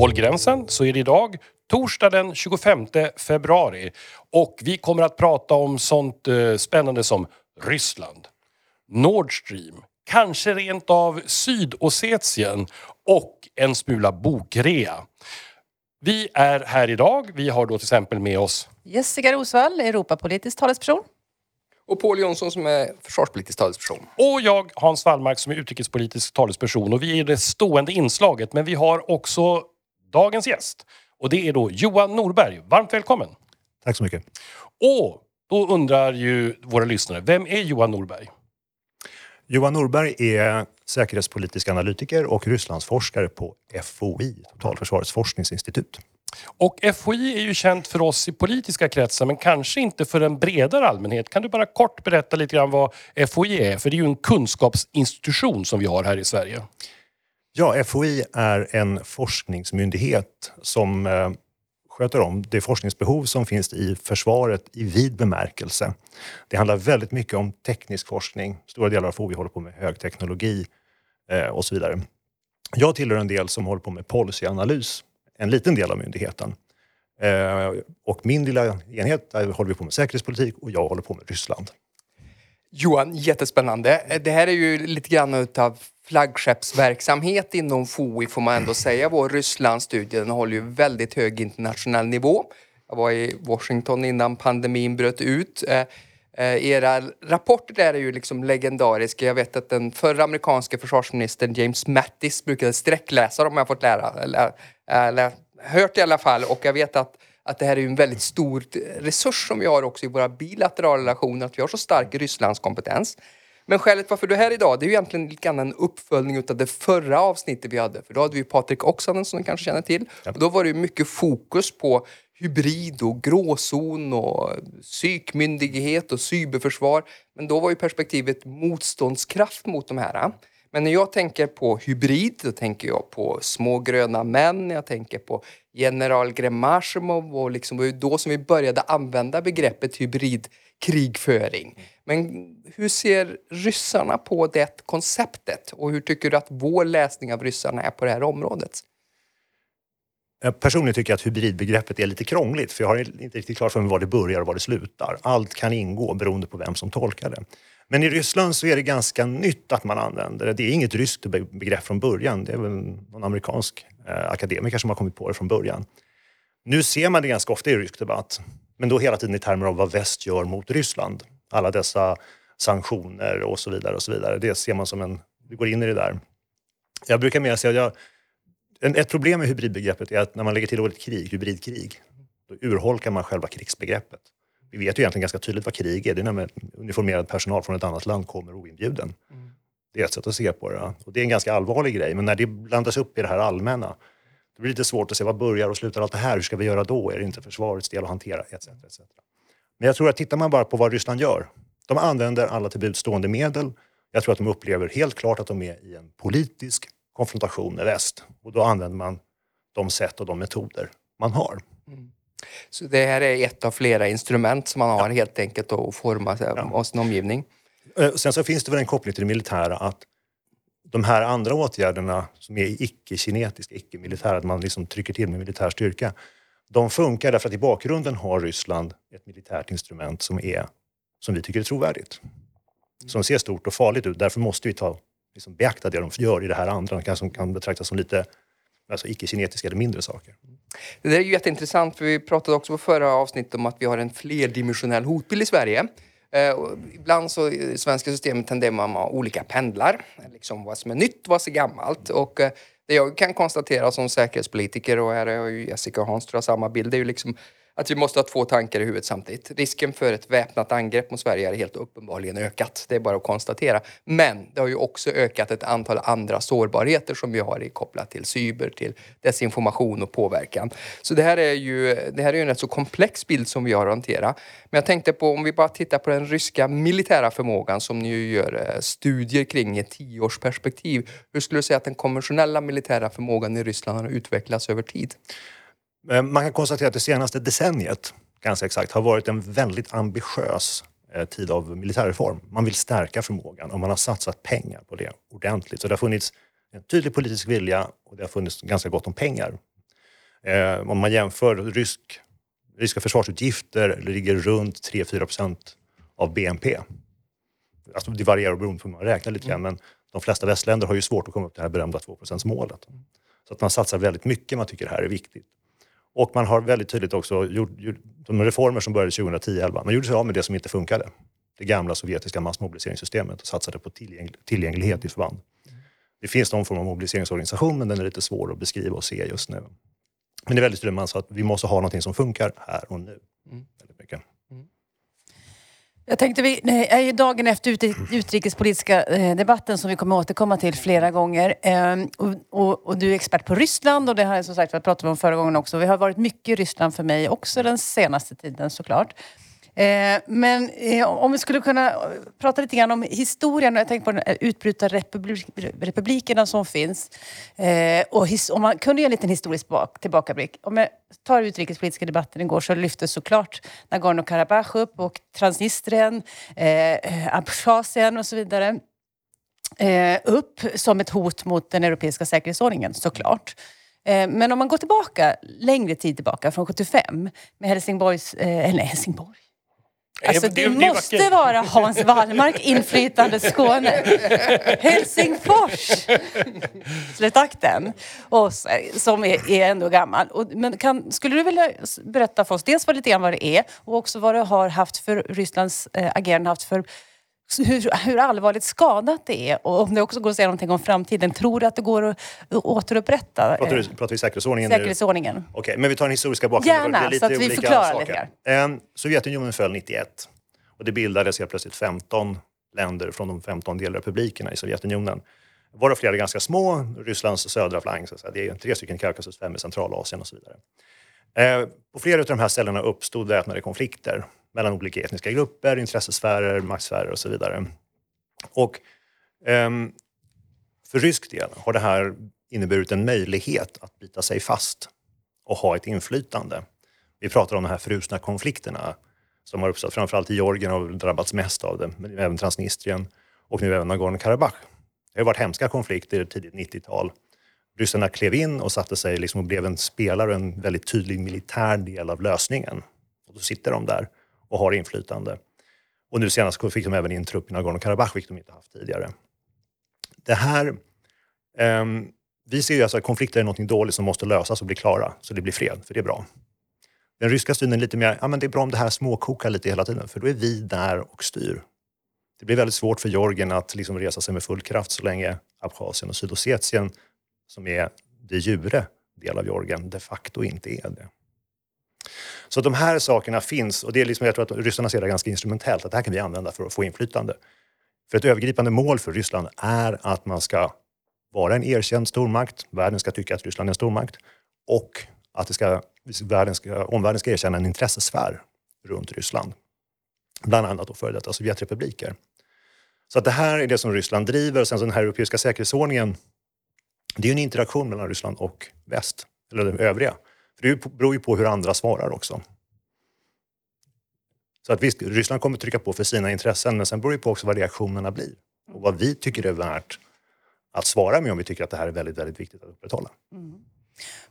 håll gränsen, så är det idag torsdag den 25 februari. Och vi kommer att prata om sånt eh, spännande som Ryssland, Nord Stream, kanske rent av Sydossetien och en smula bokrea. Vi är här idag. Vi har då till exempel med oss Jessica Rosvall, Europapolitisk talesperson. Och Paul Jonsson som är försvarspolitisk talesperson. och jag, Hans Wallmark, som är utrikespolitisk talesperson. Och vi är det stående inslaget, men vi har också dagens gäst. Och det är då Johan Norberg. Varmt välkommen! Tack så mycket. Och då undrar ju våra lyssnare, vem är Johan Norberg? Johan Norberg är säkerhetspolitisk analytiker och Rysslandsforskare på FOI, Totalförsvarets forskningsinstitut. Och FOI är ju känt för oss i politiska kretsar men kanske inte för en bredare allmänhet. Kan du bara kort berätta lite grann vad FOI är? För det är ju en kunskapsinstitution som vi har här i Sverige. Ja, FOI är en forskningsmyndighet som eh, sköter om det forskningsbehov som finns i försvaret i vid bemärkelse. Det handlar väldigt mycket om teknisk forskning. Stora delar av FOI håller på med högteknologi eh, och så vidare. Jag tillhör en del som håller på med policyanalys, en liten del av myndigheten. Eh, och min lilla enhet, där håller vi på med säkerhetspolitik och jag håller på med Ryssland. Johan, jättespännande. Eh, det här är ju lite grann utav flaggskeppsverksamhet inom FOI får man ändå säga. Vår Rysslandsstudie den håller ju väldigt hög internationell nivå. Jag var i Washington innan pandemin bröt ut. Eh, eh Era rapporter där är ju liksom legendariska. Jag vet att den förra amerikanska försvarsministern James Mattis brukade sträckläsa dem, har jag fått lära, eller, äh, eller hört i alla fall. Och jag vet att att det här är en väldigt stor resurs som vi har också i våra bilaterala relationer, att vi har så stark Rysslandskompetens. Men skälet varför du är här idag, det är ju egentligen lite grann en uppföljning av det förra avsnittet vi hade. För då hade vi Patrik Oksanen som ni kanske känner till. Och då var det ju mycket fokus på hybrid och gråzon och psykmyndighet och cyberförsvar. Men då var ju perspektivet motståndskraft mot de här. Men när jag tänker på hybrid, då tänker jag på små gröna män, jag tänker på general Gremashimov och liksom, det var ju då som vi började använda begreppet hybridkrigföring. Men hur ser ryssarna på det konceptet och hur tycker du att vår läsning av ryssarna är på det här området? Jag personligen tycker att hybridbegreppet är lite krångligt för jag har inte riktigt klart för mig var det börjar och var det slutar. Allt kan ingå beroende på vem som tolkar det. Men i Ryssland så är det ganska nytt att man använder det. Det är inget ryskt begrepp från början. Det är väl någon amerikansk eh, akademiker som har kommit på det från början. Nu ser man det ganska ofta i rysk debatt, men då hela tiden i termer av vad väst gör mot Ryssland. Alla dessa sanktioner och så vidare. och så vidare. Det ser man som en... Det går in i det där. Jag brukar mer säga att jag, ett problem med hybridbegreppet är att när man lägger till ordet krig, hybridkrig, då urholkar man själva krigsbegreppet. Vi vet ju egentligen ganska tydligt vad krig är. Det är när uniformerad personal från ett annat land kommer oinbjuden. Mm. Det är ett sätt att se på det. Och det är en ganska allvarlig grej. Men när det blandas upp i det här allmänna, det blir lite svårt att se vad börjar och slutar allt det här. Hur ska vi göra då? Är det inte försvarets del att hantera? Etc, etc. Men jag tror att tittar man bara på vad Ryssland gör. De använder alla till stående medel. Jag tror att de upplever helt klart att de är i en politisk konfrontation med väst. Och då använder man de sätt och de metoder man har. Mm. Så det här är ett av flera instrument som man har ja. helt enkelt att forma ja. sin omgivning. Eh, sen så finns det väl en koppling till det militära att de här andra åtgärderna som är icke-kinetiska, icke-militära, att man liksom trycker till med militär styrka, de funkar därför att i bakgrunden har Ryssland ett militärt instrument som, är, som vi tycker är trovärdigt. Som ser stort och farligt ut. Därför måste vi ta, liksom beakta det de gör i det här andra, som kan betraktas som lite alltså icke-kinetiska eller mindre saker. Det där är ju jätteintressant, för vi pratade också på förra avsnittet om att vi har en flerdimensionell hotbild i Sverige. Eh, ibland så i det svenska systemet tenderar man att ha olika pendlar, liksom vad som är nytt, vad som är gammalt. Och eh, det jag kan konstatera som säkerhetspolitiker, och här har ju Jessica och Hans tror jag samma bild, det är ju liksom att vi måste ha två tankar i huvudet samtidigt. Risken för ett väpnat angrepp mot Sverige är helt uppenbarligen ökat. Det är bara att konstatera. Men det har ju också ökat ett antal andra sårbarheter som vi har kopplat till cyber, till desinformation och påverkan. Så det här är ju, det här är ju en rätt så komplex bild som vi har att hantera. Men jag tänkte på om vi bara tittar på den ryska militära förmågan som ni ju gör eh, studier kring i ett tioårsperspektiv. Hur skulle du säga att den konventionella militära förmågan i Ryssland har utvecklats över tid? Eh, man kan konstatera att det senaste decenniet, ganska exakt, har varit en väldigt ambitiös eh, tid av militärreform. Man vill stärka förmågan och man har satsat pengar på det ordentligt. Så det har funnits En tydlig politisk vilja och det har funnits ganska gott om pengar. Eh, om man jämför rysk, ryska försvarsutgifter ligger runt 3-4 procent av BNP. Alltså det varierar beroende på hur man räknar lite grann, men de flesta västländer har ju svårt att komma upp till det här berömda 2% målet. Så att man satsar väldigt mycket, man tycker det här är viktigt. Och man har väldigt tydligt också gjort, gjort de reformer som började 2010-11, man gjorde sig av med det som inte funkade. Det gamla sovjetiska massmobiliseringssystemet och satsade på tillgäng, tillgänglighet i förband. Det finns någon form av mobiliseringsorganisation, men den är lite svår att beskriva och se just nu. Men det är väldigt tydligt man sa att vi måste ha någonting som funkar här och nu. Mm. Jag tänkte vi nej, är ju dagen efter ut, utrikespolitiska eh, debatten som vi kommer återkomma till flera gånger. Ehm, och, och, och du är expert på Ryssland och det har jag som sagt vi om förra gången också. Vi har varit mycket i Ryssland för mig också den senaste tiden såklart. Eh, men eh, om vi skulle kunna prata lite grann om historien. Jag tänker på de utbrytarrepublikerna som finns. Eh, och his, om man kunde göra en liten historisk bak, tillbakablick. Om jag tar utrikespolitiska debatten igår så lyftes såklart Nagorno-Karabach upp och Transnistrien, eh, Abchazien och så vidare eh, upp som ett hot mot den europeiska säkerhetsordningen såklart. Eh, men om man går tillbaka, längre tid tillbaka, från 75 med Helsingborgs, eh, eller Helsingborg. Alltså det- det, måste vackert. vara Hans Wallmark inflytande Skåne. Helsingfors! Slutakten. Och, som är, är ändå gammal. Och, men kan, skulle du vilja berätta för oss dels vad, lite grann vad det är och också vad det har haft för Rysslands eh, agerande haft för hur, hur allvarligt skadat det är och om det också går att säga någonting om framtiden. Tror du att det går att återupprätta Pratar, eh, du, pratar vi säkerhetsordningen nu? säkerhetsordningen? Okej, men vi tar den historiska bakgrunden. Gärna, är så att vi förklarar saker. lite grann. Eh, Sovjetunionen föll 91 och det bildades helt plötsligt 15 länder från de 15 delrepublikerna i Sovjetunionen. Varav flera ganska små, Rysslands södra flank, så det är tre stycken i Kaukasus, fem i Centralasien och så vidare. Eh, på flera av de här ställena uppstod väpnade konflikter mellan olika etniska grupper, intressesfärer, maktsfärer och så vidare. Och um, för rysk del har det här inneburit en möjlighet att bita sig fast och ha ett inflytande. Vi pratar om de här frusna konflikterna som har uppstått. Framförallt i Georgien har drabbats mest av det, men även Transnistrien och nu även Nagorno-Karabach. Det har varit hemska konflikter tidigt 90-tal. Ryssarna klev in och satte sig liksom och blev en spelare, en väldigt tydlig militär del av lösningen. Och då sitter de där och har inflytande. Och nu senast fick de även in trupp i Nagorno-Karabach, vilket de inte haft tidigare. Det här... Um, vi ser ju alltså att konflikter är något dåligt som måste lösas och bli klara, så det blir fred, för det är bra. Den ryska synen är lite mer, ja men det är bra om det här småkokar lite hela tiden, för då är vi där och styr. Det blir väldigt svårt för Georgien att liksom resa sig med full kraft så länge Abchazien och Sydossetien, som är de jure del av Georgien, de facto inte är det. Så de här sakerna finns och det är liksom, jag tror att ryssarna ser det ganska instrumentellt, att det här kan vi använda för att få inflytande. För ett övergripande mål för Ryssland är att man ska vara en erkänd stormakt, världen ska tycka att Ryssland är en stormakt och att det ska, världen ska, omvärlden ska erkänna en intressesfär runt Ryssland. Bland annat då före detta Sovjetrepubliker. Så att det här är det som Ryssland driver. Sen så den här europeiska säkerhetsordningen, det är ju en interaktion mellan Ryssland och väst, eller de övriga. Det beror ju på hur andra svarar också. Så att visst, Ryssland kommer trycka på för sina intressen, men sen beror det på också vad reaktionerna blir. Och vad vi tycker är värt att svara med om vi tycker att det här är väldigt, väldigt viktigt att upprätthålla. Mm.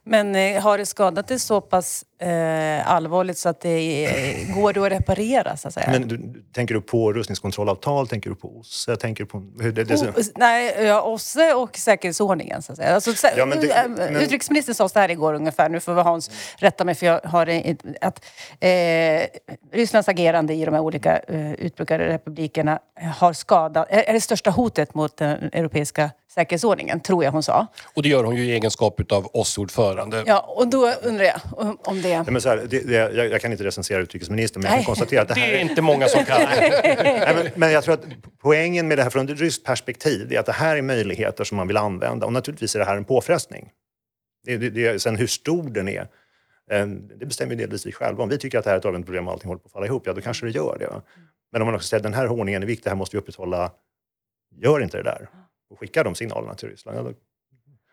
Men eh, har det skadat det så pass eh, allvarligt så att det eh, går att reparera så att säga? Men du, tänker du på rustningskontrollavtal, tänker du på OSSE, tänker du på hur det, det, O- nej, ja, OSSE och säkerhetsordningen så att säga. Alltså, Ja, men det- äh, men- Utrikesministern sa så här igår ungefär, nu får vi Hans rätta mig för jag har det, att eh, Rysslands agerande i de här olika eh, utbrukarrepublikerna har skadat, är, är det största hotet mot den europeiska säkerhetsordningen, tror jag hon sa. Och det gör hon ju i egenskap av OSSE-ordförande. Ja, och då undrar jag om- det... Nej, men så här, det, det, jag, jag kan inte recensera utrikesministern, men jag Nej. kan konstatera att det här Det är inte många som kan. Nej, men, men jag tror att poängen med det här från ett ryskt perspektiv är att det här är möjligheter som man vill använda och naturligtvis är det här en påfrestning. Det, det, det, sen hur stor den är, eh, det bestämmer ju delvis vi själva. Om vi tycker att det här är ett avgörande problem och allting håller på att falla ihop, ja då kanske det gör det. Va? Men om man också säger att den här ordningen är viktig, det här måste vi upprätthålla, gör inte det där. Och skicka de signalerna till Ryssland. Ja, då,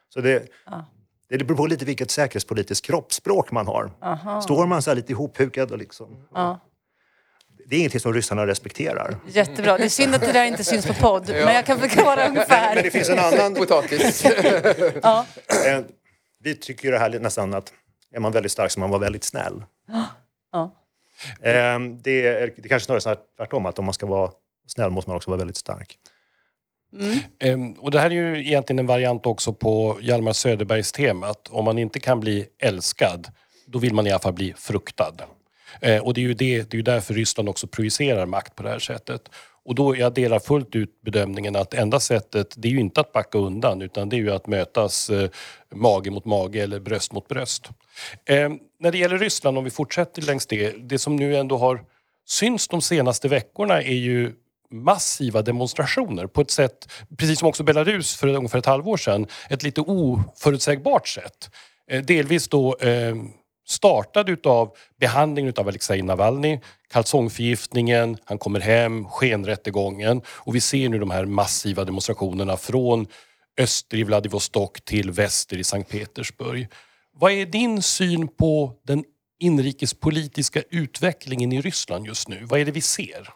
så det, Ja. det beror på lite vilket säkerhetspolitiskt kroppsspråk man har. Aha. Står man så här lite ihophukad och liksom... Ja. det är ingenting som ryssarna respekterar. Jättebra. Det är synd att det där inte syns på podd, men jag kan förklara ungefär. Men det finns en annan... Potatis. Ja. Eh, vi tycker ju det här nästan att är man väldigt stark så man var väldigt snäll. Ja. Eh, det, är, det kanske snarare är tvärtom, att om man ska vara snäll måste man också vara väldigt stark. Mm. Ehm, och det här är ju egentligen en variant också på Hjalmar Söderbergs temat. Om man inte kan bli älskad, då vill man i alla fall bli fruktad. Ehm, och det är ju det, det är ju därför Ryssland också projicerar makt på det här sättet. Och då, jag delar fullt ut bedömningen att enda sättet, det är ju inte att backa undan utan det är ju att mötas eh, mage mot mage eller bröst mot bröst. Eh, när det gäller Ryssland, om vi fortsätter längs det, det som nu ändå har synts de senaste veckorna är ju massiva demonstrationer på ett sätt, precis som också Belarus för ungefär ett halvår sedan, ett lite oförutsägbart sätt. Eh, delvis då eh, startad utav behandlingen utav Alexej Navalny, kalsongförgiftningen, han kommer hem, skenrättegången och vi ser nu de här massiva demonstrationerna från öster i Vladivostok till väster i Sankt Petersburg. Vad är din syn på den inrikespolitiska utvecklingen i Ryssland just nu? Vad är det vi ser?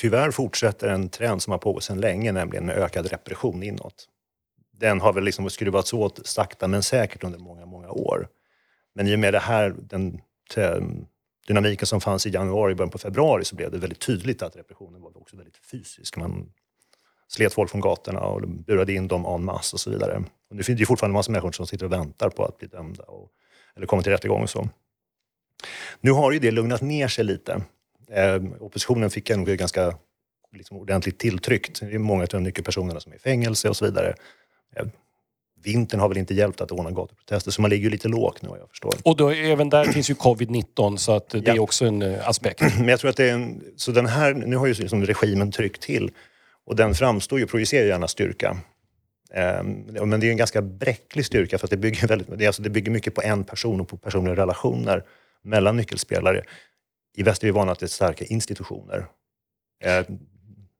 Tyvärr fortsätter en trend som har pågått sedan länge, nämligen en ökad repression inåt. Den har väl liksom skruvats åt sakta men säkert under många, många år. Men i och med det här, den dynamiken som fanns i januari, början på februari, så blev det väldigt tydligt att repressionen var också väldigt fysisk. Man slet folk från gatorna och burade in dem en masse och så vidare. Och det finns ju fortfarande en massa människor som sitter och väntar på att bli dömda och, eller komma till rättegång och så. Nu har ju det lugnat ner sig lite. Eh, oppositionen fick nog ganska liksom, ordentligt tilltryckt. Det är många av de nyckelpersonerna som är i fängelse och så vidare. Eh, vintern har väl inte hjälpt att ordna gatuprotester, så man ligger ju lite lågt nu vad jag förstår. Och då, även där finns ju covid-19 så att det Ja. är också en eh, aspekt. Men jag tror att det är en, så den här, nu har ju liksom regimen tryckt till och den framstår ju, projicerar gärna styrka. Ehm, men det är en ganska bräcklig styrka för att det bygger, väldigt, det, alltså, det bygger mycket på en person och på personliga relationer mellan nyckelspelare. I väst är vi vana att det är starka institutioner. Eh,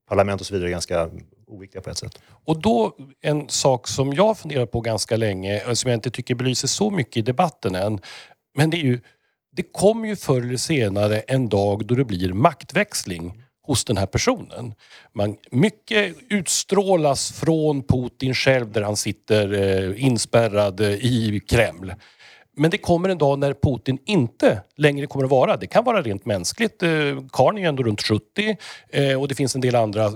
parlament och så vidare är ganska oviktiga på ett sätt. Och då en sak som jag funderar på ganska länge, och som jag inte tycker belyser så mycket i debatten än. Men det är ju, det kommer ju förr eller senare en dag då det blir maktväxling hos den här personen. Man, mycket utstrålas från Putin själv där han sitter eh, inspärrad eh, i Kreml. Men det kommer en dag när Putin inte längre kommer att vara. Det kan vara rent mänskligt. Eh, Karn är ju ändå runt 70 eh, och det finns en del andra...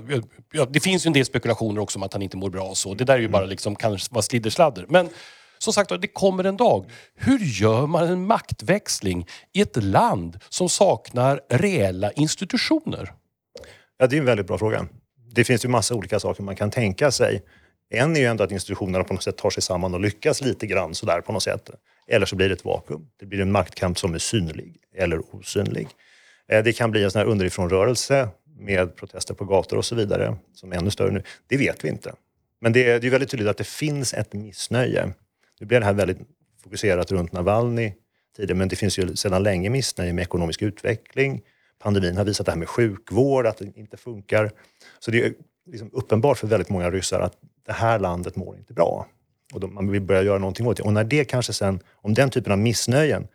Ja, det finns ju en del spekulationer också om att han inte mår bra och så. Det där är ju bara liksom kanske vara sliddersladder. Men som sagt det kommer en dag. Hur gör man en maktväxling i ett land som saknar reella institutioner? Ja, det är en väldigt bra fråga. Det finns ju massa olika saker man kan tänka sig. En är ju ändå att institutionerna på något sätt tar sig samman och lyckas lite grann sådär på något sätt. Eller så blir det ett vakuum. Det blir en maktkamp som är synlig eller osynlig. Eh, det kan bli en sån här underifrånrörelse med protester på gator och så vidare som är ännu större nu. Det vet vi inte. Men det är, det är väldigt tydligt att det finns ett missnöje. Nu blev det här väldigt fokuserat runt Navalny tidigare, men det finns ju sedan länge missnöje med ekonomisk utveckling. Pandemin har visat det här med sjukvård, att det inte funkar. Så det är liksom uppenbart för väldigt många ryssar att det här landet mår inte bra. Och då, man vill börja göra någonting åt det. Och när det kanske sen, om den typen av missnöjen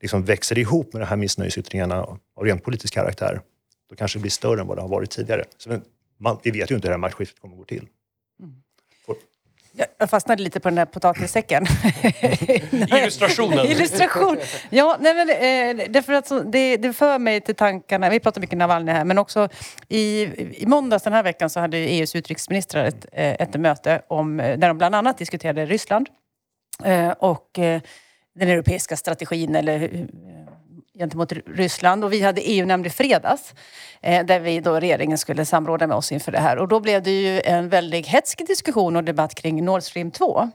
liksom växer ihop med de här missnöjesyttringarna av rent politisk karaktär, då kanske det blir större än vad det har varit tidigare. Så man, vi vet ju inte hur det här maktskiftet kommer att gå till. Jag fastnade lite på den där potatissäcken. Illustrationen. Illustration. Ja, nej, men, eh, därför att så, det, det för mig till tankarna, vi pratar mycket Navalny här, men också i, i måndags den här veckan så hade EUs utrikesministrar ett, eh, ett möte om, eh, där de bland annat diskuterade Ryssland eh, och eh, den europeiska strategin eller gentemot Ryssland. Och vi hade EU-nämnd i fredags eh, där vi då regeringen skulle samråda med oss inför det här. Och då blev det ju en väldigt hetsk diskussion och debatt kring Nord Stream 2.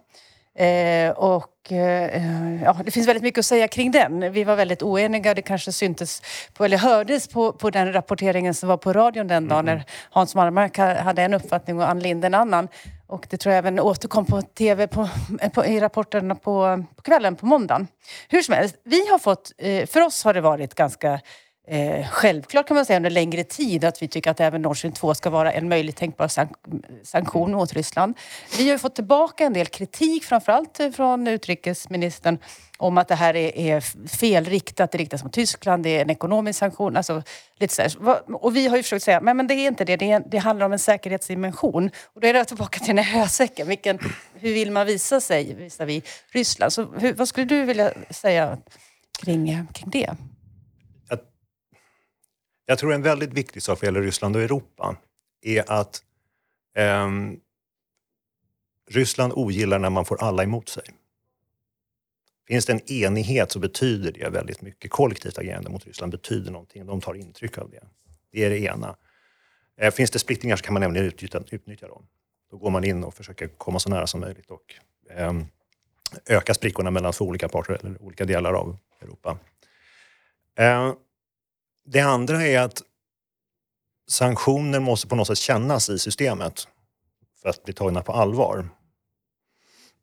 Eh, och eh, ja, det finns väldigt mycket att säga kring den. Vi var väldigt oeniga. Det kanske syntes på, eller hördes på, på den rapporteringen som var på radion den dagen när Hans Wallmark ha- hade en uppfattning och Ann Linde en annan. Och det tror jag även återkom på tv på, på, i rapporterna på, på kvällen på måndagen. Hur som helst, vi har fått, eh, för oss har det varit ganska eh, självklart kan man säga under längre tid att vi tycker att även Nord Stream 2 ska vara en möjlig tänkbar sank sanktion mot Ryssland. Vi har ju fått tillbaka en del kritik, framförallt eh, från utrikesministern om att det här är, är felriktat, det riktas mot Tyskland, det är en ekonomisk sanktion. Alltså, lite så här. Och vi har ju försökt säga, men, men det är inte det, det, är, det handlar om en säkerhetsdimension. Och då är det tillbaka till den här hösäcken. Vilken, hur vill man visa sig visavi Ryssland? Så hur, vad skulle du vilja säga kring, kring det? Jag, tror en väldigt viktig sak vad gäller Ryssland och Europa är att eh, Ryssland ogillar när man får alla emot sig. Finns det en enighet så betyder det väldigt mycket. Kollektivt agerande mot Ryssland betyder någonting. De tar intryck av det. Det är det ena. Eh, finns det splittringar så kan man nämligen utnyttja, utnyttja dem. Då går man in och försöker komma så nära som möjligt och eh, öka sprickorna mellan två olika parter eller olika delar av Europa. Eh, det andra är att sanktioner måste på något sätt kännas i systemet för att bli tagna på allvar.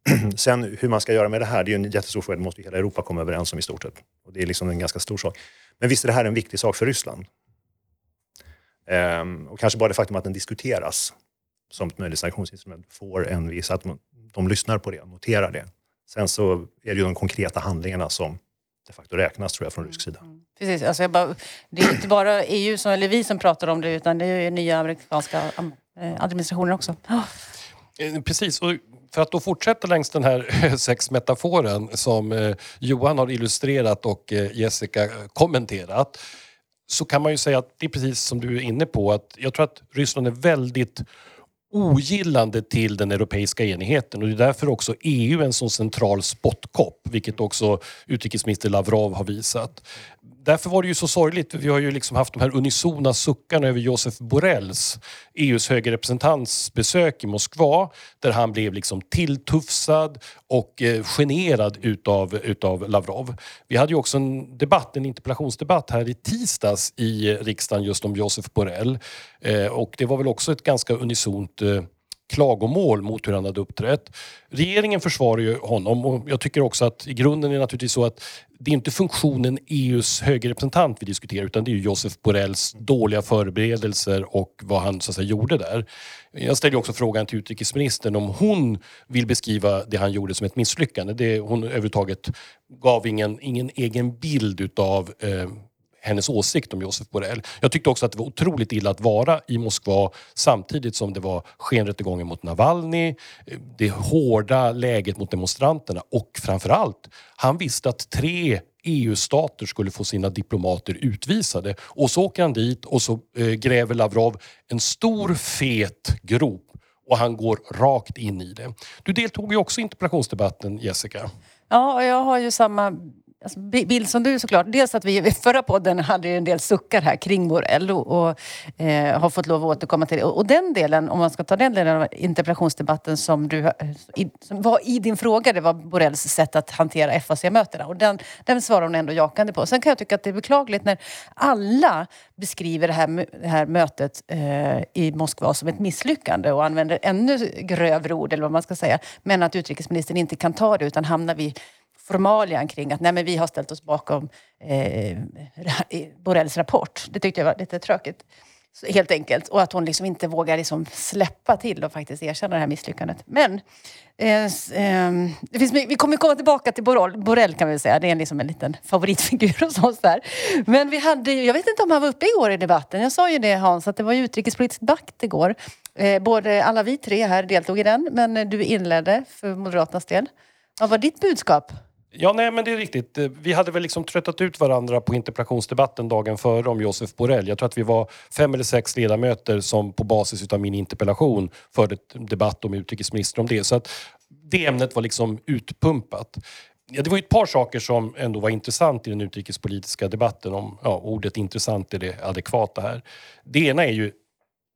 Sen hur man ska göra med det här, det är ju en jättestor fråga. Det måste ju hela Europa komma överens om i stort sett. Och det är liksom en ganska stor sak. Men visst är det här en viktig sak för Ryssland. Ehm, och kanske bara det faktum att den diskuteras som ett möjligt sanktionsinstrument får en viss... Att de, de lyssnar på det, noterar det. Sen så är det ju de konkreta handlingarna som de facto räknas tror jag från rysk sida. Mm. Precis, alltså bara, det är inte bara EU som, eller vi som pratar om det utan det är ju nya amerikanska eh, administrationer också. Oh. Precis, och för att då fortsätta längs den här sexmetaforen som eh, Johan har illustrerat och eh, Jessica kommenterat så kan man ju säga att det är precis som du är inne på att jag tror att Ryssland är väldigt ogillande till den europeiska enigheten. Och det är därför också EU är en så central spottkopp, vilket också utrikesminister Lavrov har visat därför var det ju så sorgligt. Vi har ju liksom haft de här unisona suckarna över Josef Borrells, EUs höge representants besök i Moskva där han blev liksom tilltufsad och eh, generad utav, utav Lavrov. Vi hade ju också en debatt, en interpellationsdebatt här i tisdags i riksdagen just om Josef Borrell eh, och det var väl också ett ganska unisont eh, klagomål mot hur han hade uppträtt. Regeringen försvarar ju honom och jag tycker också att i grunden är det naturligtvis så att det är inte funktionen EUs högerrepresentant vi diskuterar utan det är ju Josef Borrells dåliga förberedelser och vad han så att säga, gjorde där. Jag ställer också frågan till utrikesministern om hon vill beskriva det han gjorde som ett misslyckande. Det, hon överhuvudtaget gav ingen, ingen egen bild utav eh, hennes åsikt om Josef Borrell. Jag tyckte också att det var otroligt illa att vara i Moskva samtidigt som det var skenrättegången mot Navalny, eh, det hårda läget mot demonstranterna och framförallt, han visste att tre EU-stater skulle få sina diplomater utvisade. Och så åker han dit och så eh, gräver Lavrov en stor fet grop och han går rakt in i det. Du deltog ju också i interpellationsdebatten Jessica. Ja, och jag har ju samma Alltså, bild som du såklart. Dels att vi i förra podden hade en del suckar här kring Borrell och, och eh, har fått lov att återkomma till det. Och, och, den delen, om man ska ta den delen av interpellationsdebatten som, du, eh, i, som var i din fråga, det var Borrells sätt att hantera FAC-mötena. Och den, den svarar hon ändå jakande på. Sen kan jag tycka att det är beklagligt när alla beskriver det här, det här mötet eh, i Moskva som ett misslyckande och använder ännu grövre ord, eller vad man ska säga. Men att utrikesministern inte kan ta det utan hamnar vid formalian kring att nej, men vi har ställt oss bakom eh, Borrells rapport. Det tyckte jag var lite tråkigt. Helt enkelt. Och att hon liksom inte vågar liksom släppa till och faktiskt erkänna det här misslyckandet. Men eh, eh, det finns, vi kommer komma tillbaka till Borrell, Borrell kan vi säga. Det är liksom en liten favoritfigur hos oss där. Men vi hade jag vet inte om han var uppe igår i debatten. Jag sa ju det Hans, att det var utrikespolitiskt utrikespolitisk debatt igår. Eh, både alla vi tre här deltog i den, men du inledde för Moderaternas del. Vad var ditt budskap? Ja, nej men det är riktigt. Eh, vi hade väl liksom tröttat ut varandra på interpellationsdebatten dagen före om Josef Borrell. Jag tror att vi var fem eller sex ledamöter som på basis av min interpellation förde debatt om utrikesministern om det. Så att det ämnet var liksom utpumpat. Ja, det var ett par saker som ändå var intressant i den utrikespolitiska debatten. Om ja, ordet intressant är det adekvata här. Det ena är ju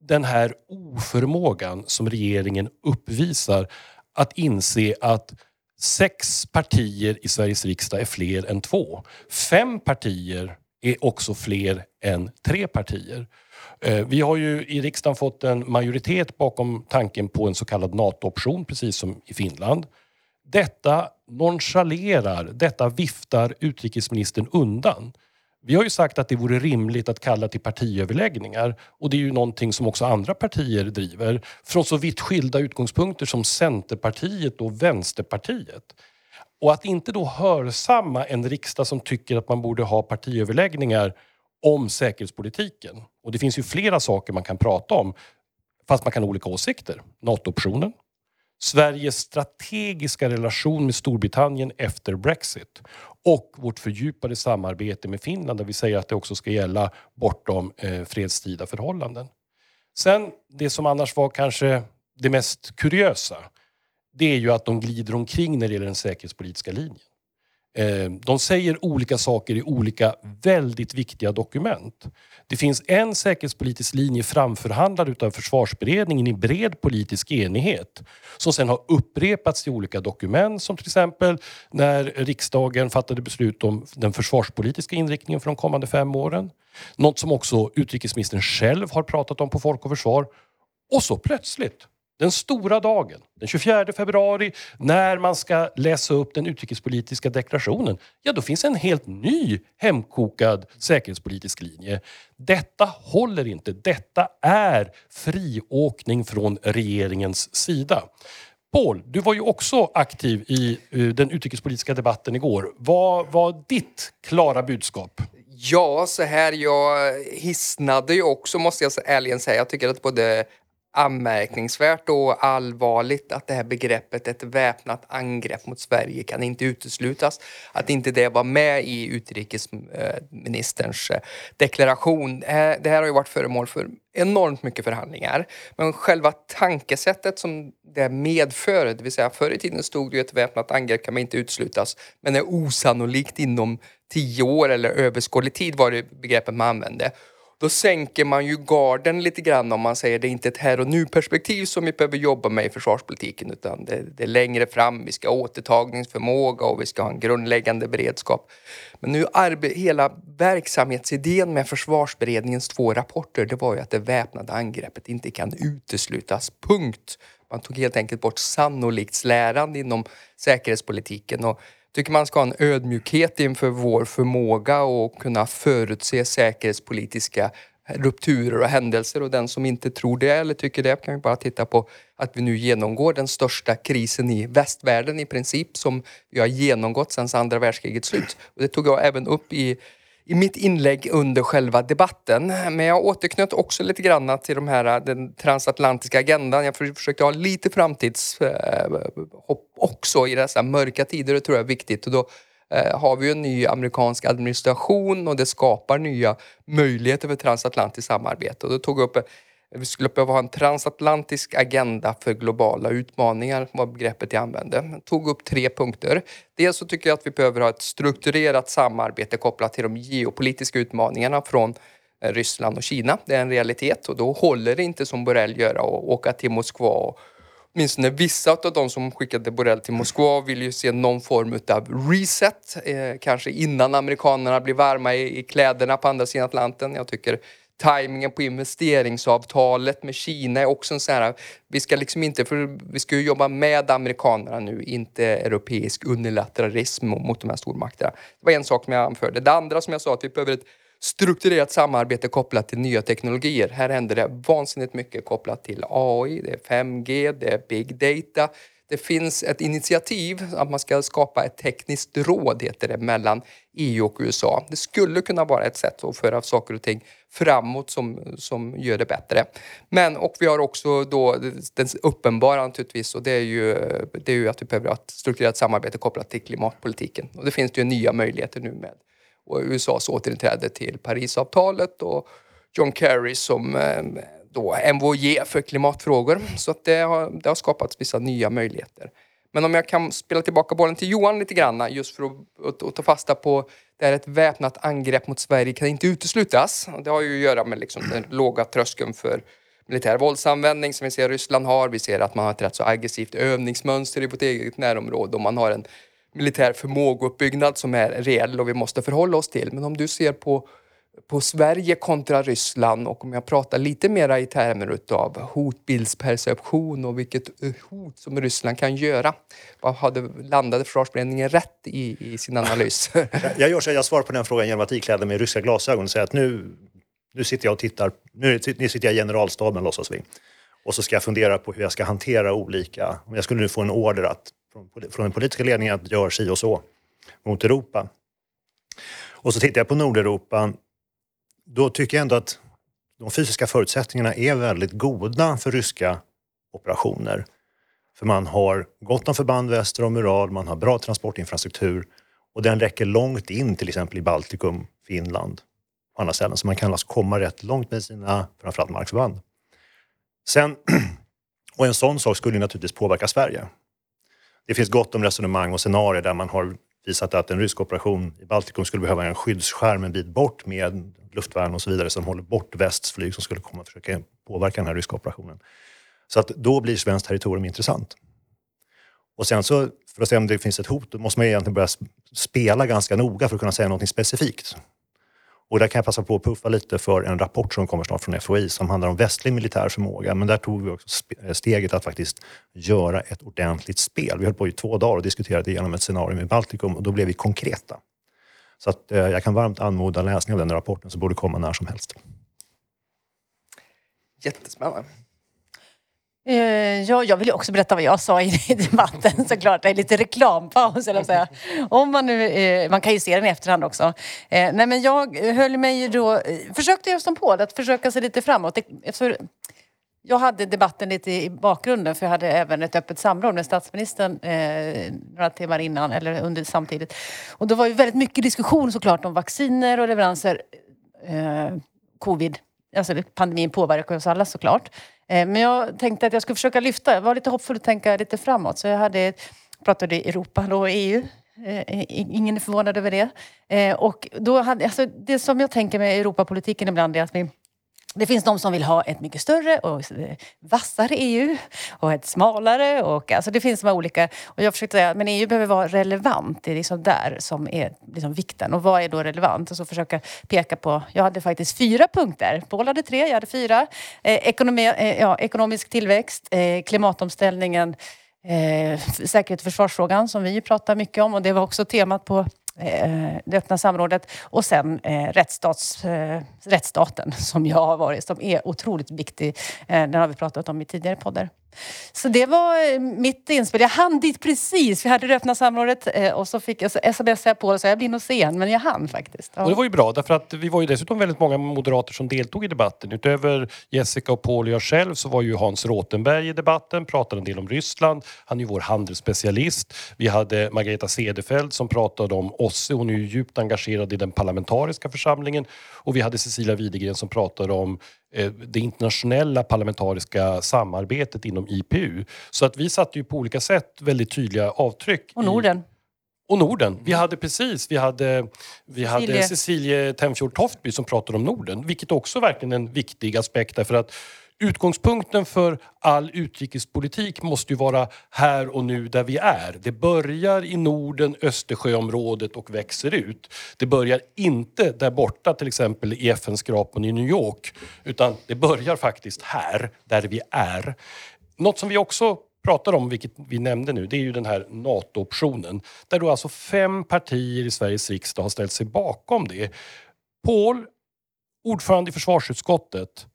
den här oförmågan som regeringen uppvisar att inse att Sex partier i Sveriges riksdag är fler än två. Fem partier är också fler än tre partier. Eh, vi har ju i riksdagen fått en majoritet bakom tanken på en så kallad NATO-option, precis som i Finland. Detta nonchalerar, detta viftar utrikesministern undan. Vi har ju sagt att det vore rimligt att kalla till partiöverläggningar och det är ju någonting som också andra partier driver från så vitt skilda utgångspunkter som Centerpartiet och Vänsterpartiet. Och att inte då hörsamma en riksdag som tycker att man borde ha partiöverläggningar om säkerhetspolitiken. Och det finns ju flera saker man kan prata om fast man kan ha olika åsikter. NATO-optionen, Sveriges strategiska relation med Storbritannien efter Brexit och vårt fördjupade samarbete med Finland där vi säger att det också ska gälla bortom eh, fredstida förhållanden. Sen det som annars var kanske det mest kuriösa det är ju att de glider omkring när det gäller den säkerhetspolitiska linjen. Eh, de säger olika saker i olika väldigt viktiga dokument. Det finns en säkerhetspolitisk linje framförhandlad av försvarsberedningen i bred politisk enighet som sen har upprepats i olika dokument som till exempel när riksdagen fattade beslut om den försvarspolitiska inriktningen för de kommande fem åren. Något som också utrikesministern själv har pratat om på Folk och Försvar. Och så plötsligt den stora dagen, den 24 februari, när man ska läsa upp den utrikespolitiska deklarationen, ja då finns en helt ny hemkokad säkerhetspolitisk linje. Detta håller inte. Detta är friåkning från regeringens sida. Paul, du var ju också aktiv i eh, den utrikespolitiska debatten igår. Vad var ditt klara budskap? Ja, så här, jag hisnade ju också måste jag ärligen säga. Jag tycker att både anmärkningsvärt och allvarligt att det här begreppet ett väpnat angrepp mot Sverige kan inte uteslutas. Att inte det var med i utrikesministerns eh, deklaration. Det här har ju varit föremål för enormt mycket förhandlingar. Men själva tankesättet som det medför, det vill säga förr i tiden stod det ju ett väpnat angrepp kan man inte uteslutas, men är osannolikt inom tio år eller överskådlig tid var det begreppet man använde då sänker man ju garden lite grann om man säger det är inte ett här och nu-perspektiv som vi behöver jobba med i försvarspolitiken utan det, det, är längre fram. Vi ska ha återtagningsförmåga och vi ska ha en grundläggande beredskap. Men nu hela verksamhetsidén med försvarsberedningens två rapporter det var ju att det väpnade angreppet inte kan uteslutas. Punkt. Man tog helt enkelt bort sannoliktslärande inom säkerhetspolitiken och tycker man ska ha en ödmjukhet inför vår förmåga att kunna förutse säkerhetspolitiska rupturer och händelser och den som inte tror det eller tycker det kan ju bara titta på att vi nu genomgår den största krisen i västvärlden i princip som vi har genomgått sedan andra världskrigets slut. Och det tog jag även upp i i mitt inlägg under själva debatten. Men jag återknöt också lite grann till de här, äh, den transatlantiska agendan. Jag försökte ha lite framtidshopp äh, också i dessa mörka tider. Det tror jag är viktigt. Och då äh, har vi en ny amerikansk administration och det skapar nya möjligheter för transatlantiskt samarbete. Och då tog jag upp vi skulle behöva ha en transatlantisk agenda för globala utmaningar, var begreppet jag använde. Jag tog upp tre punkter. Dels så tycker jag att vi behöver ha ett strukturerat samarbete kopplat till de geopolitiska utmaningarna från eh, Ryssland och Kina. Det är en realitet och då håller det inte som Borrell gör att åka till Moskva åtminstone vissa av de som skickade Borrell till Moskva vill ju se någon form av reset. Eh, kanske innan amerikanerna blir varma i, i kläderna på andra sidan Atlanten. Jag tycker Timingen på investeringsavtalet med Kina är också en sån här, vi ska liksom inte, för vi ska ju jobba med amerikanerna nu, inte europeisk unilateralism mot de här stormakterna. Det var en sak som jag anförde. Det andra som jag sa att vi behöver ett strukturerat samarbete kopplat till nya teknologier. Här händer det vansinnigt mycket kopplat till AI, det är 5G, det är big data det finns ett initiativ att man ska skapa ett tekniskt råd, heter det, mellan EU och USA. Det skulle kunna vara ett sätt att föra saker och ting framåt som, som gör det bättre. Men, och vi har också då den uppenbara naturligtvis och det är ju, det är ju att vi behöver ha ett strukturerat samarbete kopplat till klimatpolitiken. Och det finns det ju nya möjligheter nu med USAs återinträde till Parisavtalet och John Kerry som eh, då MVOJ för klimatfrågor. Så att det, har, det har skapats vissa nya möjligheter. Men om jag kan spela tillbaka bollen till Johan lite grann just för att, att, att ta fasta på där ett väpnat angrepp mot Sverige kan inte uteslutas. Det har ju att göra med liksom den låga tröskeln för militär våldsanvändning som vi ser Ryssland har. Vi ser att man har ett rätt så aggressivt övningsmönster i vårt eget närområde och man har en militär förmågeuppbyggnad som är reell och vi måste förhålla oss till. Men om du ser på på Sverige kontra Ryssland och om jag pratar lite mera i termer utav hotbildsperception och vilket eh, hot som Ryssland kan göra. Vad hade, landade försvarsberedningen rätt i, i sin analys? jag gör så jag svarar på den frågan genom att ikläda mig ryska glasögon och säga att nu, nu sitter jag och tittar, nu, nu sitter jag i generalstaben låtsas vi. Och så ska jag fundera på hur jag ska hantera olika, om jag skulle nu få en order att, från, från den politiska ledningen att göra si och så mot Europa. Och så tittar jag på Nordeuropa då tycker jag ändå att de fysiska förutsättningarna är väldigt goda för ryska operationer. För man har gott om förband väster om Ural, man har bra transportinfrastruktur och den räcker långt in till exempel i Baltikum, Finland och andra ställen. Så man kan alltså komma rätt långt med sina framförallt markförband. Sen, och en sån sak skulle naturligtvis påverka Sverige. Det finns gott om resonemang och scenarier där man har visat att en rysk operation i Baltikum skulle behöva en skyddsskärm en bit bort med luftvärn och så vidare som håller bort västs flyg som skulle komma och försöka påverka den här ryska operationen. Så att då blir svenskt territorium intressant. Och sen så, för att se om det finns ett hot, då måste man egentligen börja spela ganska noga för att kunna säga något specifikt. Och där kan jag passa på att puffa lite för en rapport som kommer snart från FOI som handlar om västlig militär förmåga. Men där tog vi också eh, steget att faktiskt göra ett ordentligt spel. Vi höll på i två dagar och diskuterade igenom ett scenario med Baltikum och då blev vi konkreta. Så att, eh, jag kan varmt anmoda läsning av den rapporten som borde komma när som helst. Jättespännande. Eh, ja, jag vill också berätta vad jag sa i debatten såklart. Det är lite reklampaus, eller säga. Om man, nu, eh, man kan ju se den i efterhand också. Eh, nej, men jag höll mig då, eh, försökte jag som på att försöka se lite framåt. Det, jag hade debatten lite i bakgrunden för jag hade även ett öppet samråd med statsministern eh, några timmar innan eller under samtidigt. Och då var ju väldigt mycket diskussion såklart om vacciner och leveranser. Eh, covid, alltså pandemin påverkar oss alla såklart. Eh, men jag tänkte att jag skulle försöka lyfta, jag var lite hoppfull och tänka lite framåt. Så jag hade, pratade Europa och eh, EU. Ingen är förvånad över det. Eh, och då hade, alltså, det som jag tänker med Europapolitiken ibland är att vi det finns de som vill ha ett mycket större och vassare EU och ett smalare. Och, alltså det finns de olika. Och jag försökte säga men EU behöver vara relevant. Det är liksom där som är liksom vikten. Och vad är då relevant? Och så försöka peka på... Jag hade faktiskt fyra punkter. Paul hade tre, jag hade fyra. Eh, ekonomi, eh, ja, ekonomisk tillväxt, eh, klimatomställningen eh, säkerhet och försvarsfrågan som vi pratar mycket om. Och det var också temat på Eh, det öppna samrådet och sen eh, rättsstats, eh, rättsstaten som jag har varit, som är otroligt viktig. Eh, den har vi pratat om i tidigare poddar. Så det var eh, mitt inspel. Jag hann dit precis. Vi hade det öppna samrådet eh, och så fick jag så smsade på och sa jag blir nog sen, men jag hann faktiskt. Ja. Och det var ju bra därför att vi var ju dessutom väldigt många moderater som deltog i debatten. Utöver Jessica och Paul och jag själv så var ju Hans Rotenberg i debatten, pratade en del om Ryssland. Han är ju vår handelsspecialist. Vi hade Margareta Cederfelt som pratade om OSSE. Hon är ju djupt engagerad i den parlamentariska församlingen. Och vi hade Cecilia Widegren som pratade om det internationella parlamentariska samarbetet inom IPU. Så att vi satte ju på olika sätt väldigt tydliga avtryck. Och Norden. I, och Norden. Vi hade precis, vi hade, vi hade Cecilie Tenfjord Toftby som pratade om Norden, vilket också verkligen är en viktig aspekt därför att Utgångspunkten för all utrikespolitik måste ju vara här och nu där vi är. Det börjar i Norden, Östersjöområdet och växer ut. Det börjar inte där borta till exempel i FN-skrapan i New York utan det börjar faktiskt här, där vi är. Något som vi också pratar om, vilket vi nämnde nu, det är ju den här NATO-optionen. Där då alltså fem partier i Sveriges riksdag har ställt sig bakom det. Paul, ordförande i försvarsutskottet,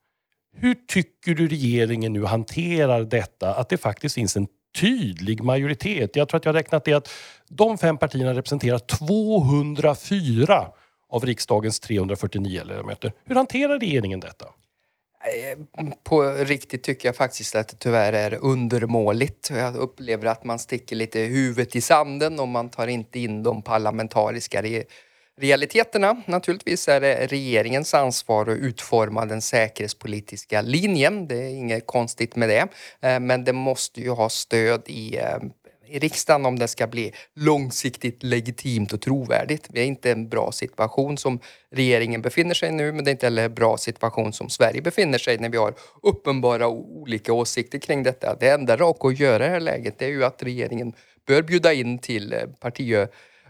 hur tycker du regeringen nu hanterar detta? Att det faktiskt finns en tydlig majoritet. Jag tror att jag har räknat det att de fem partierna representerar 204 av riksdagens 349 ledamöter. Hur hanterar regeringen detta? Eh, på riktigt tycker jag faktiskt att det tyvärr är undermåligt. Jag upplever att man sticker lite huvudet i sanden och man tar inte in de parlamentariska realiteterna. Naturligtvis är det regeringens ansvar att utforma den säkerhetspolitiska linjen. Det är inget konstigt med det. Eh, men det måste ju ha stöd i eh, i riksdagen om det ska bli långsiktigt legitimt och trovärdigt. Det är inte en bra situation som regeringen befinner sig i nu, men det är inte heller en bra situation som Sverige befinner sig i när vi har uppenbara olika åsikter kring detta. Det enda raka att göra i det här läget är ju att regeringen bör bjuda in till eh,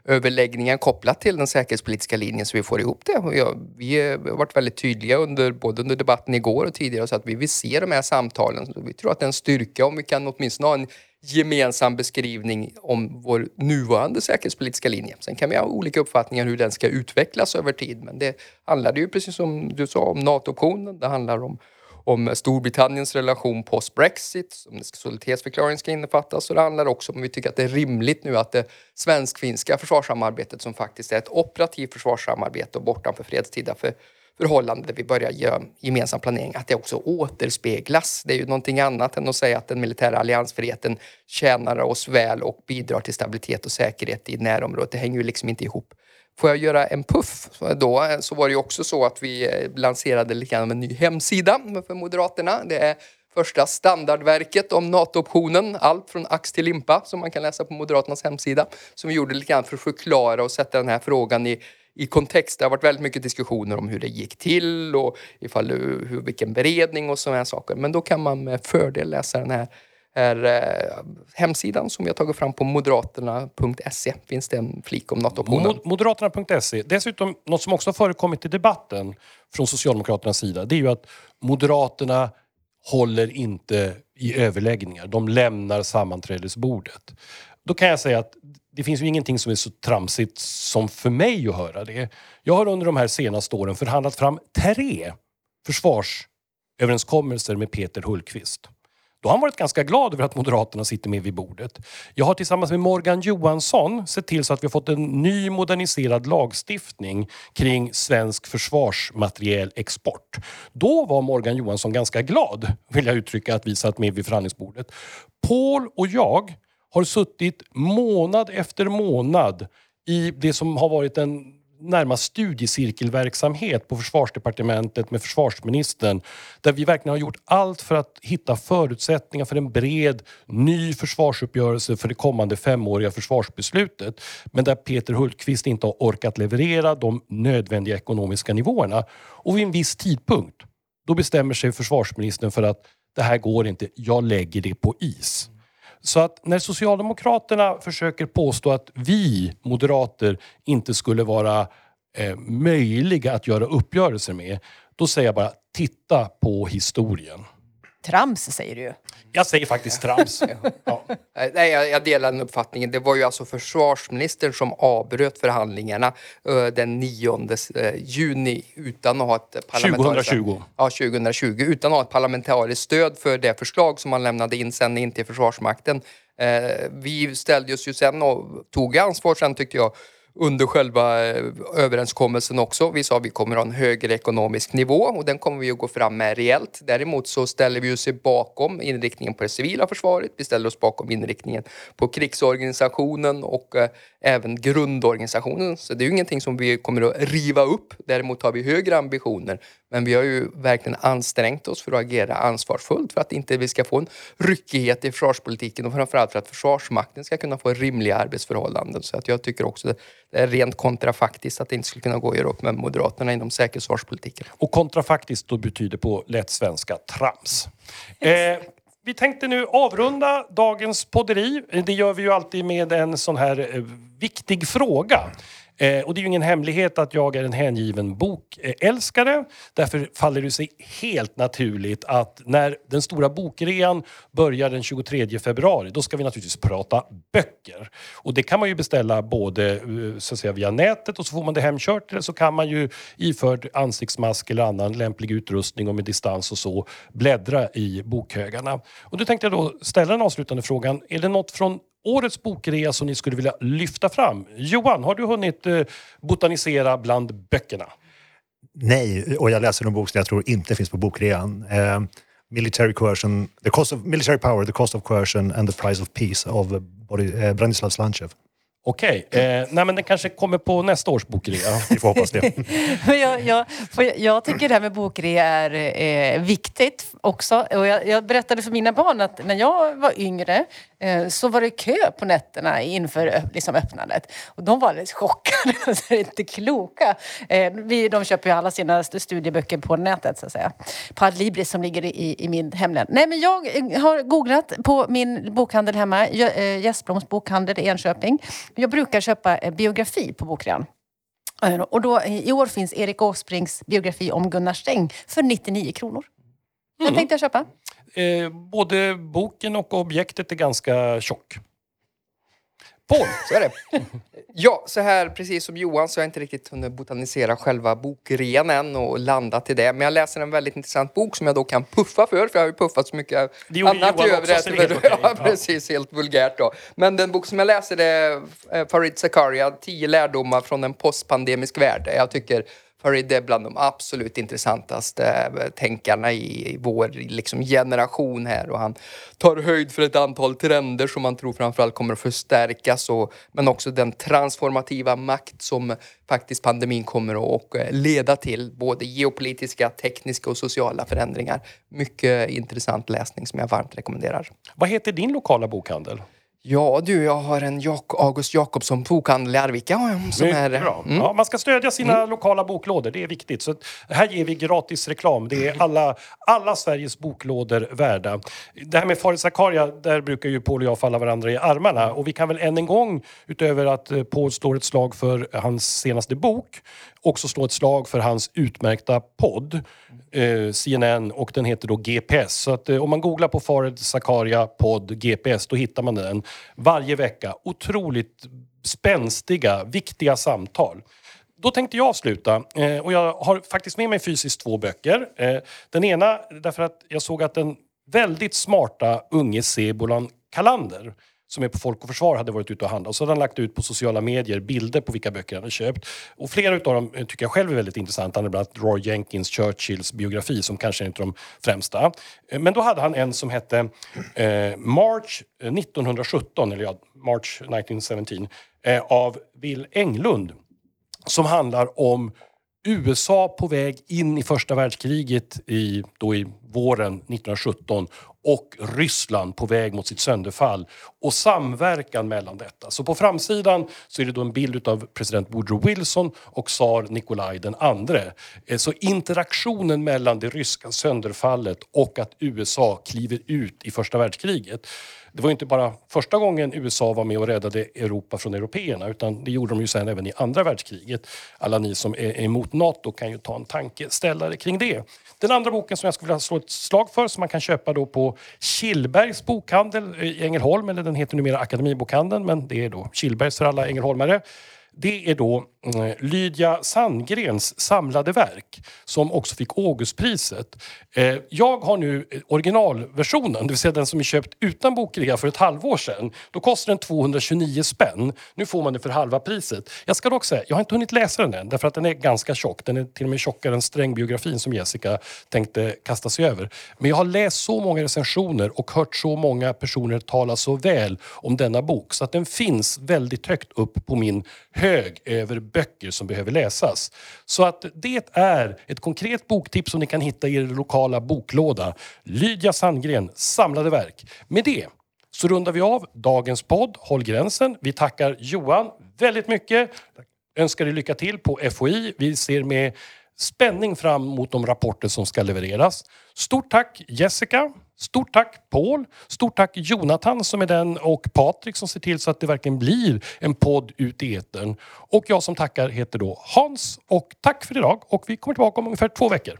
överläggningar kopplat till den säkerhetspolitiska linjen så vi får ihop det. Och jag, eh, vi har varit väldigt tydliga under, både under debatten igår och tidigare så att vi vill se de här samtalen. Så vi tror att det är en styrka om vi kan åtminstone ha en gemensam beskrivning om vår nuvarande säkerhetspolitiska linje. Sen kan vi ha olika uppfattningar hur den ska utvecklas över tid. Men det handlar ju precis som du sa om NATO-optionen. Det handlar om om Storbritanniens relation post-Brexit, om solidaritetsförklaringen ska innefattas och det handlar också om vi tycker att det är rimligt nu att det svensk-finska försvarssamarbetet som faktiskt är ett operativt försvarssamarbete och bortanför fredstida för förhållande där vi börjar göra gemensam planering, att det också återspeglas. Det är ju någonting annat än att säga att den militära alliansfriheten tjänar oss väl och bidrar till stabilitet och säkerhet i närområdet. Det hänger ju liksom inte ihop. Får jag göra en puff eh, då eh, så var det ju också så att vi eh, lanserade lite grann en ny hemsida för Moderaterna. Det är första standardverket om NATO-optionen, allt från ax till limpa som man kan läsa på Moderaternas hemsida. Som vi gjorde lite grann för att förklara och sätta den här frågan i, i kontext. Det har varit väldigt mycket diskussioner om hur det gick till och ifall, hur, vilken beredning och sådana saker. Men då kan man med fördel läsa den här är eh, hemsidan som vi har tagit fram på moderaterna.se. finns det en flik om NATO-optionen. Moderaterna.se. Dessutom, något som också har förekommit i debatten från Socialdemokraternas sida, det är ju att Moderaterna håller inte i överläggningar. De lämnar sammanträdesbordet. Då kan jag säga att det finns ju ingenting som är så tramsigt som för mig att höra det. Jag har under de här senaste åren förhandlat fram tre försvarsöverenskommelser med Peter Hultqvist. Då har han varit ganska glad över att Moderaterna sitter med vid bordet. Jag har tillsammans med Morgan Johansson sett till så att vi har fått en ny moderniserad lagstiftning kring svensk försvarsmaterielexport. Då var Morgan Johansson ganska glad, vill jag uttrycka, att vi satt med vid förhandlingsbordet. Paul och jag har suttit månad efter månad i det som har varit en närmast studiecirkelverksamhet på försvarsdepartementet med försvarsministern där vi verkligen har gjort allt för att hitta förutsättningar för en bred ny försvarsuppgörelse för det kommande femåriga försvarsbeslutet. Men där Peter Hultqvist inte har orkat leverera de nödvändiga ekonomiska nivåerna. Och vid en viss tidpunkt då bestämmer sig försvarsministern för att det här går inte, jag lägger det på is. Så att när Socialdemokraterna försöker påstå att vi moderater inte skulle vara eh, möjliga att göra uppgörelser med, då säger jag bara titta på historien. Trams säger du ju. Jag säger faktiskt trams. ja. Nej, jag, jag, delar den uppfattningen. Det var ju alltså försvarsministern som avbröt förhandlingarna uh, den 9 uh, eh, juni utan att ha ett parlamentariskt 2020. Ja, 2020. Utan att ha ett parlamentariskt stöd för det förslag som man lämnade in sen in till Försvarsmakten. Uh, vi ställde oss ju sen och tog ansvar sen tyckte jag under själva eh, överenskommelsen också. Vi sa att vi kommer att ha en högre ekonomisk nivå och den kommer vi att gå fram med rejält. Däremot så ställer vi oss bakom inriktningen på det civila försvaret. Vi ställer oss bakom inriktningen på krigsorganisationen och eh, även grundorganisationen. Så det är ju ingenting som vi kommer att riva upp. Däremot har vi högre ambitioner. Men vi har ju verkligen ansträngt oss för att agera ansvarsfullt för att inte vi ska få en ryckighet i försvarspolitiken och framförallt för att Försvarsmakten ska kunna få rimliga arbetsförhållanden. Så att jag tycker också det är rent kontrafaktiskt att det inte skulle kunna gå att göra upp med Moderaterna inom säkerhetsförsvarspolitiken. Och kontrafaktiskt då betyder på lätt svenska trams. Eh, vi tänkte nu avrunda dagens podderi. Det gör vi ju alltid med en sån här eh, viktig fråga. Eh, och det är ju ingen hemlighet att jag är en hängiven bokälskare. Därför faller det sig helt naturligt att när den stora bokrean börjar den 23 februari, då ska vi naturligtvis prata böcker. Och det kan man ju beställa både eh, så att säga, via nätet och så får man det hemkört eller så kan man ju iförd ansiktsmask eller annan lämplig utrustning och med distans och så bläddra i bokhögarna. Och då tänkte jag då ställa den avslutande frågan. Är det något från årets bokrea som ni skulle vilja lyfta fram? Johan, har du hunnit eh, botanisera bland böckerna? Nej, och jag läser en bok som jag tror inte finns på bokrean. Eh, military coercion, the cost of military power, the cost of coercion and the price of peace av eh, Branislav Slanchev. Okej, okay. eh, nej men den kanske kommer på nästa års bokrea. Vi får hoppas det. jag, jag, jag, tycker det här med bokrea är eh, viktigt också. Och jag, jag, berättade för mina barn att när jag var yngre eh, så var det kö på nätterna inför liksom, öppnandet. Och de var alldeles chockade. så inte kloka. Eh, vi, de köper ju alla sina studieböcker på nätet så att säga. På Adlibris som ligger i, i min hemlän. Nej men jag har googlat på min bokhandel hemma, Gästbloms bokhandel i Enköping. Jag brukar köpa eh, biografi på Bokrean. Eh, Och då, I år finns Erik Åsbrinks biografi om Gunnar Sträng för 99 kronor. Den tänkte jag köpa. Eh, både boken och objektet är ganska tjock. Paul, Så är det. Ja, så här precis som Johan så har jag inte riktigt hunnit botanisera själva bokrean än och landa till det. Men jag läser en väldigt intressant bok som jag då kan puffa för, för jag har ju puffat så mycket Det annat Johan i övrigt. det. Ja, precis. Helt vulgärt då. Men den bok som jag läser är eh, Farid Zakaria, 10 lärdomar från en postpandemisk värld. Jag tycker Farid är bland de absolut intressantaste eh, tänkarna i, vår liksom, generation här och han tar höjd för ett antal trender som man tror framförallt kommer att förstärkas och, men också den transformativa makt som faktiskt pandemin kommer att eh, leda till. Både geopolitiska, tekniska och sociala förändringar. Mycket intressant läsning som jag varmt rekommenderar. vad heter din lokala bokhandel? Ja du, jag har en Jak- August Jakobsson bokhandel i Arvika som Mycket är... bra. Mm. Ja, man ska stödja sina lokala boklådor, det är viktigt. Så här ger vi gratis reklam. Det är alla, alla Sveriges boklådor värda. Det här med Farid Zakaria, där brukar ju Paul och jag falla varandra i armarna. Och vi kan väl än en gång, utöver att eh, Paul slår ett slag för hans senaste bok, också slå ett slag för hans utmärkta podd, eh, CNN, och den heter då GPS. Så att eh, om man googlar på Farid Zakaria podd GPS, då hittar man den varje vecka. Otroligt spänstiga, viktiga samtal. Då tänkte jag avsluta eh, och jag har faktiskt med mig fysiskt två böcker. Eh, den ena därför att jag såg att den väldigt smarta unge Sebolan Kalander som är på Folk och Försvar hade varit ute och handlat. Och så hade han lagt ut på sociala medier bilder på vilka böcker han hade köpt. Och flera av dem eh, tycker jag själv är väldigt intressanta. Han hade bland annat Roy Jenkins Churchills biografi som kanske är en av de främsta. Eh, men då hade han en som hette eh, March eh, 1917, eller ja, March 1917, eh, av Will Englund som handlar om USA på väg in i första världskriget i, då i våren 1917 och Ryssland på väg mot sitt sönderfall och samverkan mellan detta. Så på framsidan så är det då en bild av president Woodrow Wilson och tsar Nikolaj den andre. Eh, så interaktionen mellan det ryska sönderfallet och att USA kliver ut i första världskriget. Det var ju inte bara första gången USA var med och räddade Europa från européerna utan det gjorde de ju sen även i andra världskriget. Alla ni som är emot NATO kan ju ta en tankeställare kring det. Den andra boken som jag skulle vilja slå ett slag för som man kan köpa då på Killbergs bokhandel i Ängelholm, eller den heter numera Akademibokhandeln men det är då Killbergs för alla ängelholmare. Det är då eh, Lydia Sandgrens samlade verk som också fick Augustpriset. Eh, jag har nu originalversionen, det vill säga den som är köpt utan bokrea för ett halvår sedan. Då kostar den 229 spänn. Nu får man det för halva priset. Jag ska dock säga, jag har inte hunnit läsa den än därför att den är ganska tjock. Den är till och med tjockare än Strängbiografin som Jessica tänkte kasta sig över. Men jag har läst så många recensioner och hört så många personer tala så väl om denna bok så att den finns väldigt högt upp på min hög över böcker som behöver läsas. Så att det är ett konkret boktips som ni kan hitta i er lokala boklåda. Lydia Sandgren, Samlade verk. Med det så rundar vi av dagens podd Håll gränsen. Vi tackar Johan väldigt mycket. Önskar dig lycka till på FOI. Vi ser med spänning fram mot de rapporter som ska levereras. Stort tack Jessica. Stort tack Paul. Stort tack Jonathan som är den och Patrik som ser till så att det verkligen blir en podd ut i etern. Och jag som tackar heter då Hans. Och tack för idag och vi kommer tillbaka om ungefär två veckor.